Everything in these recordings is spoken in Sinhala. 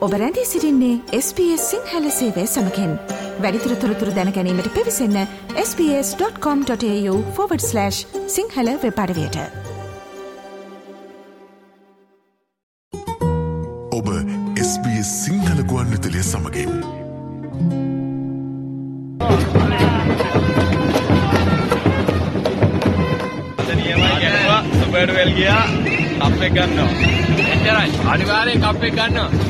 ඔබ රැඳී සිරින්නේ SBS සිංහල සේවය සමකෙන් වැඩිතුර තොරතුර දැනැනීමට පිවිසන්න ps.com.ta/ සිංහල වෙපඩවයට ඔබ SBS සිංහල ගුවන්විතලය සමගින් සුපර්ඩ් වෙල් ගියා කප් එක ගන්නවා. එච්චරයි. අනිවාර්යෙන් කප් එක ගන්නවා.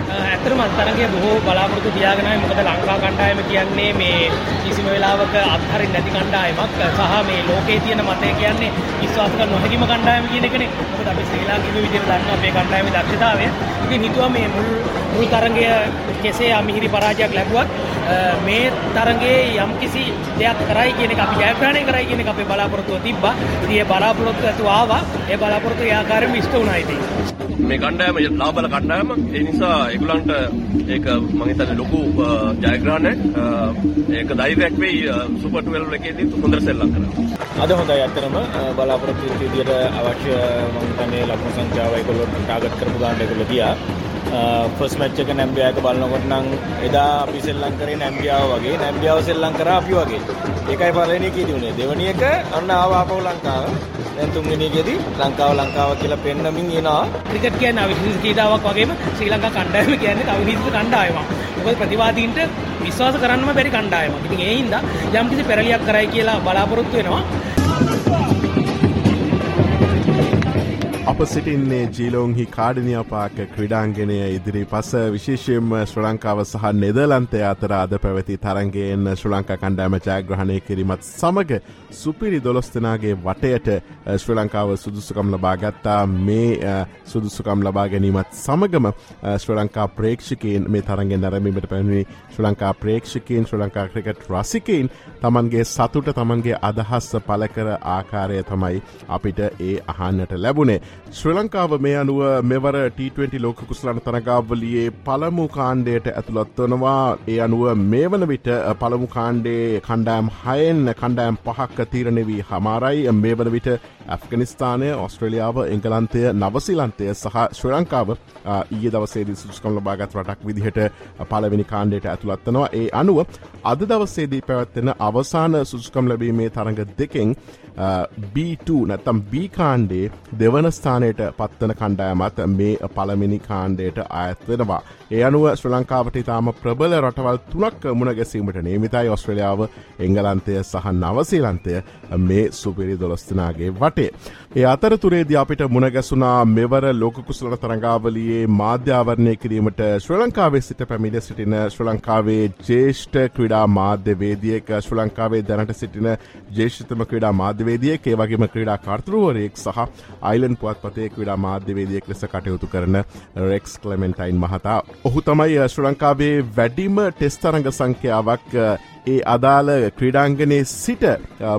ඇත්තටම තරගය බොහෝ බලාපොරොත්තු තියාගෙනයි මොකද ලංකා කණ්ඩායම කියන්නේ මේ කිසිම වෙලාවක අත්හරින්න නැති කණ්ඩායමක් සහ මේ ලෝකයේ තියෙන මතය කියන්නේ විශ්වාස කර නොහැකිම කණ්ඩායම කියන එකනේ. මොකද අපි ශ්‍රී ලාංකික විදිහට දන්නවා අපේ කණ්ඩායමේ දක්ෂතාවය. ඉතින් හිතුවා මේ මුල් මුල් තරගය කෙසේ අමිහිරි පරාජයක් ලැබුවත් මේ තරගයේ යම්කිසි දෙයක් කරයි කියන එක අපි ජයග්‍රහණය කරයි කියන එක අපේ බලාපොරොත්තුව තිබ්බා. ඉතින් ඒ බලාපොරොත්තු ඇතුව ආවා. ඒ බලාපොරොත්තු ඒ ආකාරයෙන්ම ඉෂ්ට වුණා ඉතින්. මේ කණ්ඩායම ලාබල කණ්ඩායම ඒ නිසා ඒගොල්ලන්ට ඒක මම හිතන්නේ ලොකු ජයග්‍රහණයක්. ඒක ධෛර්යයක් වෙයි සුපර් 12 එකේදී හොඳට සෙල්ලම් කරනවා. අද හොඳයි ඇත්තටම බලාපොරොත්තු විදියට අවශ්‍ය මම හිතන්නේ ලකුණු සංඛ්‍යාව ඒගොල්ලෝ ටාගට් කරපු ගානට ඒගොල්ලෝ ගියා. ෆස් මැච් එක නැම්බියා එක බලනකොට නම් එදා අපි සෙල්ලම් කරේ නැම්බියාව වගේ නැම්බියාව සෙල්ලම් කරා අපි වගේ. ඒකයි පළවෙනි එකේදී උනේ. දෙවෙනි එක අන්න ආව ආපහු ලංකාව. දැන් තුන්වෙනි එකේදී ලංකාව ලංකාව කියලා පෙන්නමින් එනවා. ක්‍රිකට් කියන්නේ අවිහිංසක ක්‍රීඩාවක් වගේම ශ්‍රී ලංකා කණ්ඩායම කියන්නේ අවිහිංසක කණ්ඩායමක්. මොකද ප්‍රතිවාදීන්ට විශ්වාස කරන්නම බැරි කණ්ඩායමක්. ඉතින් ඒ හින්දා යම්කිසි පෙරලියක් කරයි කියලා බලාපොරොත්තු වෙනවා. අප සිටින්නේ ජීලෝන්හි කාඩනියපාක ක්‍රඩාංගෙනය ඉදිරි පස විශේෂයෙන්ම ශ්‍ර ලංකාව සහ නෙදලන්තය අතර අද පැවති තරන්ගේෙන් ශ්‍ර ලංකා කණ්ඩෑම ජයග්‍රහණය කිරීමත් සමඟ සුපිරි දොළොස්තනාගේ වටයට ශ්‍ර ලංකාව සුදුසුකම් ලබා ගත්තා මේ සුදුසුකම් ලබා ගැනීමත් සමගම ශ්‍ර ලංකා ප්‍රේක්ෂකයෙන් මේ තරගෙන් නැරමීමට පැමිණි ශ්‍ර ලංකා ප්‍රේක්ෂකයෙන් ශ්‍ර ලංකා ක්‍රිකට් රසිකයින් තමන්ගේ සතුට තමන්ගේ අදහස්ස පලකර ආකාරය තමයි අපිට ඒ අහන්නට ලැබුණේ. ශ්‍ර ලංකාව මේ අනුව මෙවර T20 ලෝක කුසලන තරගාවලියේ පළමු කාණ්ඩයට ඇතුළත් වනවා. ඒ අනුව මේ වන විට පළමු කාණ්ඩේ කණ්ඩෑම් හයෙන් කණ්ඩෑම් පහක් තීරණවී හමාරයි. මේ වන විට ඇෆ්ගනිස්ථානය ඔස්ට්‍රලියාව එංගලන්තය නවසිලන්තය සහ ශ්‍ර ලංකාව ඊය දවසේදී සුස්කම් ලබාගත් රටක් විදිහට පලවෙනි කාණ්ඩයට ඇතුළත්වනවා ඒ අනුව අද දවස්සේදී පැවත්වෙන අවසාන සුස්කම් ලැබීමේ තරඟ දෙකෙන් B2 නැත්තම් B කාණ්ඩේ දෙවන ස්ථානයට පත්වන කණ්ඩායමත් මේ පළමිනි කාණ්ඩයට අයත් වෙනවා. ඒ අනුව ශ්‍ර ලංකාවට ඉතාම ප්‍රබල රටවල් තුනක් මුණ ගැසීමට නේමිතයි ඔස්ට්‍රලියාව එංගලන්තය සහ නවසීලන්තය මේ සුපිරි දොළස්තනාගේ වටේ. ඒ අතරතුරේදී අපිට මුණගැසුනා මෙවර ලෝකුසලන තරඟාවලියේ මාධ්‍යාවරණය කිරීමට ශ්‍ර ලංකාවේ සිට පැමිණ සිටින ශ්‍ර ලංකාවේ ජේෂ්ඨ ක්‍රඩා මාධ්‍යවේදියක ශ්‍ර ලංකාවේ දැනට සිටින ජේෂතම ක්‍රඩා මාධ්‍යවේදියෙක් ඒ වගේම ක්‍රඩා කර්තරුවරයෙක් සහ අයිලන් පුවත්පතේ ක්‍රඩා මාධ්‍යවේදියෙක් ලෙස කටයුතු කරන රෙක්ස් කලමෙන්ටයින් මහතා. ඔහු තමයි ශ්‍ර ලංකාවේ වැඩිම ටෙස්තරඟ සංඛ්‍යාවක් ඒ අදාළ ක්‍රඩාංගනයේ සිට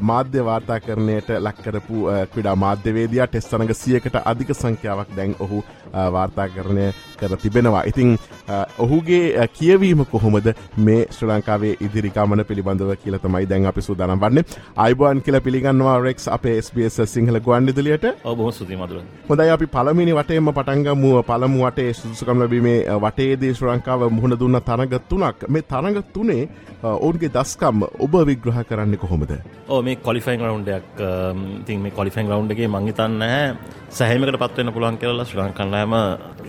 මාධ්‍ය වාර්තා කරණයට ලක්කරපු ක්‍රඩා මාධ්‍යවේදයා ටෙස්තරඟ සියකට අධික සංඛ්‍යාවක් දැන් ඔහු වාර්තා කරණය කර තිබෙනවා. ඉතිං ඔහුගේ කියවීම කොහොමද මේ ශ්‍ර ලංකාවේ ඉදිරිකාමන පිළිබඳව කියලතමයි දැන් අපි සූදානම් වන්නේ. අයිබෝන් කියල පිළිගන්නවා රෙක්ස් අපේ ස්පේස් සිංහල ගුවන්නිදලියට ඔබහ සුතිමදුර හොඳයි අපි පළමිනි වටේම පටන්ගමුව පළමු වටේ සුදුසකම් ලබීමේ වටේදී ශ්‍ර ලංකාව මුහුණ දුන්න තරග තුනක්. මේ තරග තුනේ ඔවුන්ගේ දස්කම් ඔබ විග්‍රහ කරන්න කොහොමද? ඕ මේ කොලිෆයින් රවුන්ඩයක් තින් මේ කොලිෆයින් රවුන්ඩගේ මංහිතන්න සැහමකට පත්වන්න පුළුවන් කරලා ශ්‍රං කන්නෑම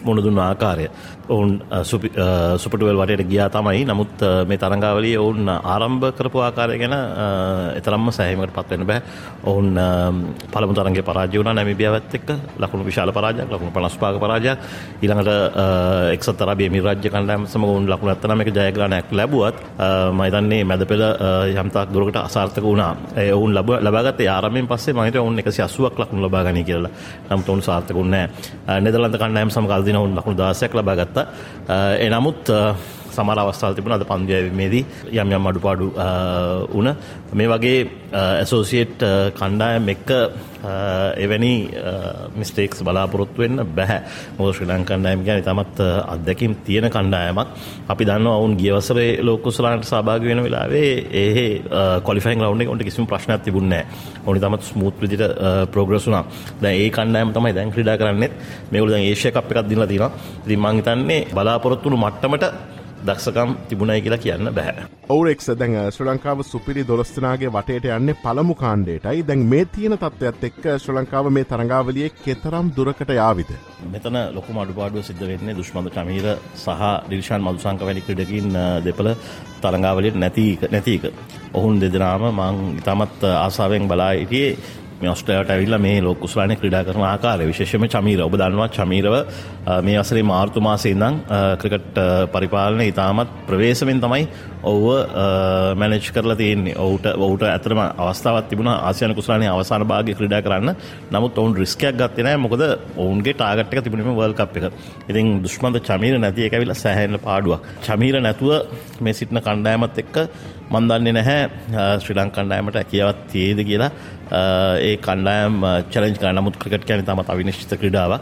මුණදුන්න ආකාරය. ඔවුන් සුපටුවල් වටයට ගියා තමයි. නමුත් මේ තරංගාවලිය ඔවුන් ආරම්භ කරපු ආකාරය ගැන එතරම්ම සැහමකට පත්වෙන බෑ. ඔවුන් පළමු තරගේ පරාජය වුණ නැමිබියාවත් එක් ලකුණු විශාල පරාජයක් ලකුණු පනස්පාක පරාජයක්. ඊළඟට එක්සත් තරබේ මිරාජ්‍ය කණ්ඩෑම සම ඔවුන් ලකුණු ඇත්තනම එක ජයග්‍රහණයක් ලැබුවත් මයිතන්නේ මැද පෙළ යම්තාක් දුරකට අසාර්ථක වුණා. ඒ ඔවුන් ලබ ලබගත් ආරමෙන් පස්සේ මහිත ඔවුන් එකසි අසුවක් ලකුණු ලබාගනි කියලා. නමුත් ඔවුන් සාර්ථකුන්නෑ නෙදරලන්ත කණ්ඩෑම් සමකල්දින ඔවුන් ලකුණු දාසයක් ලබාගත්තා එනමුත් සමර අවස්ථාව තිබුණ. අද පන්දයමේදී යම් යම් අඩුපාඩු වන මේ වගේ ඇසෝසිේට් කණ්ඩායම් එක්ක එවැනි මිස්ටේක්ස් බලාපොරොත්තු වෙන්න බැහැ. මොද ශ්‍රී ලංකණ්ඩායම් ගැන තමත් අත්දැකින් තියෙන කණ්ඩායමක්. අපි දන්න ඔවුන් ගියවසරේ ලෝකුසලාන්ට සභාග වෙන වෙලාවේ ඒ කොලිෆයින් ලවන්් ොට කිසිම ප්‍රශ්නයක් තිබුණේ ඕනි තමත් ස්මූත් විදිට ප්‍රෝග්‍රසුනා ද ඒ කණ්ඩායම තමයි දැන් ක්‍රඩා කරන්නෙත්. මේවුල ඒශය අප එකක් දිලා තින දිමංහිතන්නේ බලාපොරොත්තුණු මට්ටමට දක්ෂකම් තිබුණයි කියලා කියන්න බැහැ. ඔවුරෙක් දැන් ශ්‍ර ලංකාව සුපිරි දොස්තනාගේ වටේට යන්නේ පළමු කාණ්ඩේටයි දැන් මේ තියෙන තත්ත්වයක්ත් එක්ක ශ්‍ර ලංකාව මේ තරංගාවලිය කෙතරම් දුරකට යාවිද. මෙතන ලොකු මඩුපාඩුව සිද්ධ වෙන්නේ දුෂ්මඳ චමීර සහ ඩිරිෂාන් මදුසංක වැනි ක්‍රඩකින් දෙපළ තරංගාවලට නැතික නැතික. ඔහුන් දෙදනාම මං ඉතාමත් ආසාාවෙන් බලා ඉටියේ මේ ඔස්ට්‍රේලියාවට ඇවිල්ලා මේ ලෝක කුසලානේ ක්‍රීඩා කරන ආකාරය විශේෂයෙන්ම චමීර ඔබ දන්නවා චමීරව මේ වසරේ මාර්තු මාසයේ ඉඳන් ක්‍රිකට් පරිපාලනය ඉතාමත් ප්‍රවේශමෙන් තමයි ඔව්ව මැනේජ් කරලා තියෙන්නේ. ඔහුට ඔහුට ඇත්තටම අවස්ථාවක් තිබුණා ආසියානු කුසලානේ අවසාන භාගයේ ක්‍රීඩා කරන්න. නමුත් ඔවුන් රිස්කයක් ගත්තේ නැහැ. මොකද ඔවුන්ගේ ටාගට් එක තිබුණේ වර්ල්ඩ් කප් එක. ඉතින් දුෂ්මන්ත චමීර නැති එක ඇවිල්ලා සෑහෙන පාඩුවක්. චමීර නැතුව මේ සිටින කණ්ඩායමත් එක්ක මන් දන්නේ නැහැ ශ්‍රී ලංකණ්ඩායමට ඇකියාවක් තියේද කියලා ඒ කණ්ඩායම් චලෙන්ජ් uh, කරන නමුත් ක්‍රිකට් කියන්නේ තාමත් අවිනිශ්චිත ක්‍රීඩාවක්.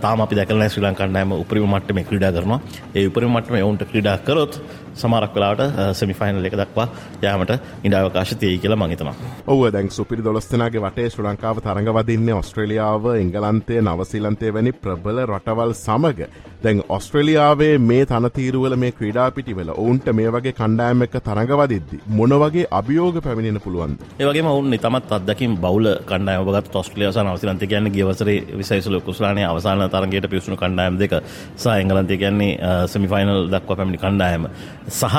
තාම අපි දැකලා නැහැ ශ්‍රී ලංකණ්ඩායම උපරිම මට්ටමේ ක්‍රීඩා කරනවා. ඒ උපරිම මට්ටමේ ඔවුන්ට ක්‍රීඩා කරොත් සමරක් වෙලාට සෙමිෆයිනල් එක දක්වා යාමට ඉඩාවකාශ තියයි කියලා මං හිතනවා. ඔව් දැන් සුපිරි දොළොස්දෙනාගේ වටේ ශ්‍රී ලංකාව තරඟවදින්නේ ඔස්ට්‍රේලියාව, එංගලන්තය, නවසීලන්තය වැනි ප්‍රබල රටවල් සමග. දැන් ඔස්ට්‍රේලියාවේ මේ තනතීරුවල මේ ක්‍රීඩා පිටිවල ඔවුන්ට මේ වගේ කණ්ඩායම් එක්ක තරඟවදිද්දි මොන වගේ අභියෝග පැමිණෙන පුළුවන්ද? ඒ වගේම ඔවුන් තමත් අත්දැකීම් බහුල කණ්ඩායම් ඔබගත් ඔස්ට්‍රේලියාව සහ නවසීලන්තය කියන්නේ ගිය වසරේ 26 කුසලානේ අවසාන තරගයට පිවිසුණු කණ්ඩායම් දෙක. සහ එංගලන්තය කියන්නේ සෙමිෆයිනල් දක්වා පැමිණි කණ්ඩායම. සහ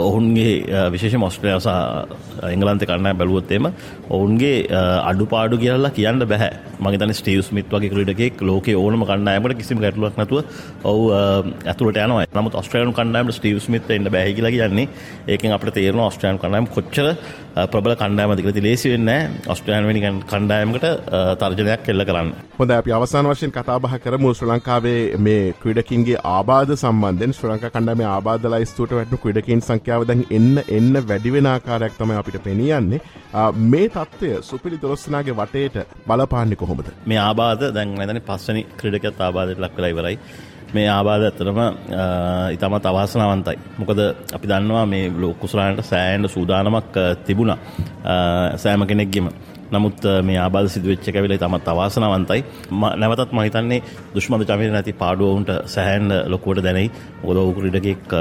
ඔවුන්ගේ විශේෂ මොස්ට්‍රයා සහ එංගලන්ත කරන්න බැලුවොත්තේම ඔවුන්ගේ අඩුපාඩු කියල්ලා කියන්න බැහැ. මගතන ස්ටේව් ස්මිත් වගේ ක්‍රඩකෙක් ලෝක ඕනම කණ්ඩායමට කිසිම ගැටලුවක් නැතුව ඔවු ඇතුළට යනවා. නමුත් ඔස්ට්‍රේලන් කණ්ඩායමට ස්ටේව් ස්මිත් එන්න බැහි කියලා කියන්නේ ඒකෙන් අපට තේරෙන ඔස්ට්‍රේලන් කණ්ඩායම කොච්චර ප්‍රබල කණ්ඩායමද කියලා. ඉතින් ලේසි වෙන්නේ නැහැ. ඔස්ට්‍රේලියානු වෙනි කණ්ඩායමකට තර්ජනයක් එල්ල කරන්න. හොඳයි අපි අවසාන වශයෙන් කතා බහ කරමු ශ්‍රී ලංකාවේ මේ ක්‍රීඩකින්ගේ ආබාධ සම්බන්ධයෙන් ශ්‍රී ලංකා කණ්ඩායමේ ආබාධ ලයිස්තුවට වැටෙන ක්‍රීඩකින් සංඛ්‍යාව දැන් එන්න එන්න වැඩි වෙන ආකාරයක් තමයි අපිට පෙනී යන්නේ. මේ තත්ත්වය සුපිලි දොළොස්නාගේ වටේට බලපාන්නේ කොහොමද? මේ ආබාධ දැන් මම හිතන්නේ පස්වෙනි ක්‍රීඩකයාත් ආබාධයට ලක් වෙලා ඉවරයි. මේ ආබාධ ඇත්තටම ඉතාමත් අවාසනාවන්තයි. මොකද අපි දන්නවා මේ ලෝක කුසලානට සෑහෙන සූදානමක් තිබුණා. සෑම කෙනෙක්ගෙම. නමුත් මේ ආබාධ සිදුවෙච්ච එක වෙලේ තමත් අවාසනාවන්තයි. නැවතත් මම හිතන්නේ දුෂ්මන්ත චමිර නැති පාඩුවවුන්ට සෑහෙන ලොකුවට දැනෙයි. මොකද ඔහු ක්‍රීඩකෙක්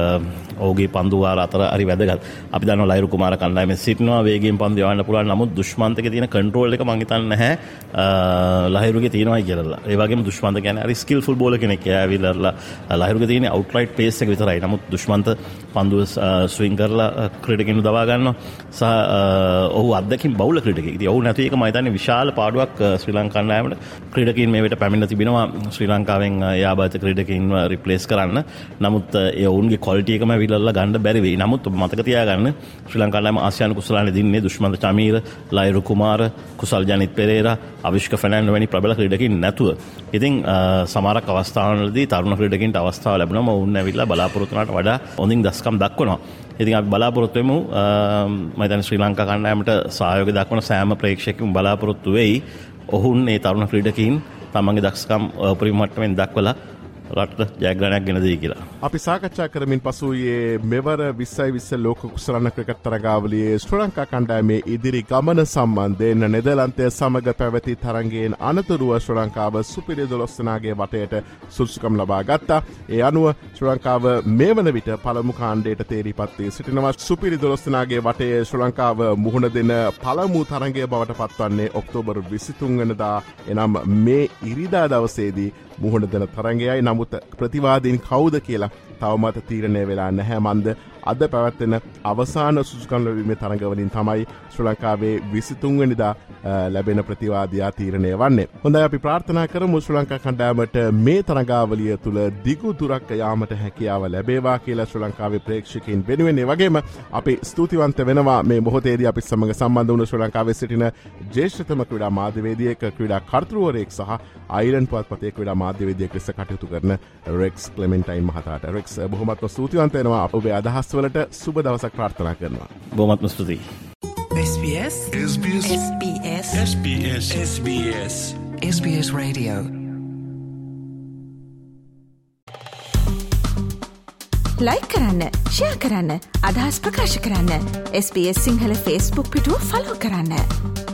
ඔහුගේ පන්දු වාර අතර හරි වැදගත්. අපි දන්නවා ලයිරු කුමාර කණ්ඩායමේ සිටිනවා වේගයෙන් පන්දු යවන්න පුළුවන්. නමුත් දුෂ්මන්තකේ තියෙන කන්ට්‍රෝල් එක මම හිතන්නේ නැහැ ලහිරුගේ තියෙනවයි කියලා. ඒ වගේම දුෂ්මන්ත කියන්නේ හරි ස්කිල්ෆුල් බෝලර් කෙනෙක්. එයා ඇවිල්ලා ලහිරුගේ තියෙන අවුට්රයිට් පේස් එක විතරයි. නමුත් දුෂ්මන්ත පන්දුව ස්විං කරලා ක්‍රීඩකින් දවා ගන්නවා. සහ ඔහු අත්දැකීම් බහුල ක්‍රීඩකෙක්. ඉතින් ඔහු නැති එක මම හිතන්නේ විශාල පාඩුවක් ශ්‍රී ලංකාවට ක්‍රීඩකින් මේ වෙට පැමිණ තිබෙනවා ශ්‍රී ලංකාවෙන් යාබාධ ක්‍රීඩකින්ව රිප්ලේස් කරන්න. නමුත් ඒ ඔවුන්ගේ ක්වලිටි එකම විලල්ලා ගන්න බැරි වෙයි. නමුත් මතක තියාගන්න ශ්‍රී ලංකාවේ ආසියානු කුසලානේ දින්නේ දුෂ්මන්ත චමීර, ලයිරු කුමාර, කුසල් ජනිත් පෙරේරා, අවිෂ්ක ෆර්නෑන්ඩෝ වැනි ප්‍රබල ක්‍රීඩකින් නැතුව. ඉතින් සමහරක් අවස්ථාවලදී තරුණ ක්‍රීඩකින්ට අවස්ථාව ලැබුණම ඔවුන් ඇවිල්ලා බලාපොරොත්තු වුණාට වඩා හොඳින් දස්කම් දක්වනවා. ඉතින් අපි බලාපොරොත්තු වෙමු මම හිතන්නේ ශ්‍රී ලංකා කණ්ඩායමට සහයෝගය දක්වන සෑම ප්‍රේක්ෂකෙකුම බලාපොරොත්තු වෙයි. ඔවුන් මේ තරුණ ක්‍රීඩකයින් තමන්ගේ දක්ෂකම් උපරිම මට්ටමින් දක්වලා රටට ජයග්‍රහණයක් ගෙන දෙයි කියලා. අපි සාකච්ඡා කරමින් පසුයේ මෙවර විස්සයි විස්ස ලෝක කුසලන්න ක්‍රිකට් තරගාවලියේ ශ්‍රී ලංකා කණ්ඩායමේ ඉදිරි ගමන සම්බන්ධයෙන් නෙදර්ලන්තය සමග පැවති තරගයෙන් අනතුරුව ශ්‍රී ලංකාව සුපිරි දොළොස්සනාගේ වටයට සුදුසුකම් ලබා ගත්තා. ඒ අනුව ශ්‍රී ලංකාව මේ වන විට පළමු කාණ්ඩයට තේරීපත් වී සිටිනවා සුපිරි දොළොස්සනාගේ වටේ ශ්‍රී ලංකාව මුහුණ දෙන පළමු තරගය බවට පත්වන්නේ ඔක්තෝබර් 23 වෙනිදා එනම් මේ ඉරිදා දවසේදී මුහුණ දෙන තරගයයි නමුත් ප්‍රතිවාදීන් කවුද කියලා තවමත තීරණය වෙලා නැහැ මන්ද. අද පැවත්වෙන අවසාන සුසුකන්ලවීම තරඟවලින් තමයි ශ්‍ර ලංකාවේ විසිතුන්වනිදා ලැබෙන ප්‍රතිවාදයා තීරණය වන්නේ. හොඳ අපි ප්‍රාර්ථනා කර මුශ්‍ර ලංකා කණ්ඩෑමට මේ තරගාවලිය තුළ දිගු දුරක් යාමට හැකියාව ලැබේවා කියලා ශ්‍ර ලංකාවේ ප්‍රේක්ෂකින් වෙනුවෙන්නේ වගේම අපි ස්තුතිවන්ත වෙනවා මේ බොහෝතේද අපි සමඟ සම්බන්ධ වුණ ශ්‍ර ලංකාවේ සිටින ජේෂ්ඨතම ක්‍රඩා මාධ්‍යවේදියක ක්‍රඩා කර්තෘුවරෙක් සහ අයිරන් පත් පතේ ක්‍රඩා මාධ්‍යවේදියක් ලෙස කටයුතු කරන රෙක්ස් කලමෙන්ටයින් මහතාට රෙක්ස් බොහොමත්ම ස්තුතිවන්තයනවා අපේ අදහස්වලට සුබ දවසක් ප්‍රාර්ථනා කරනවා. බොමත්ම ස්තුතියි. SBS SBS SBS SBS SBS SBS Radio ලයි කරන්න ෂයා කරන්න අදහස් ප්‍රකාශ කරන්න SBS සිංහල ෆස්බුක් පිටුව ෆලෝ කරන්න.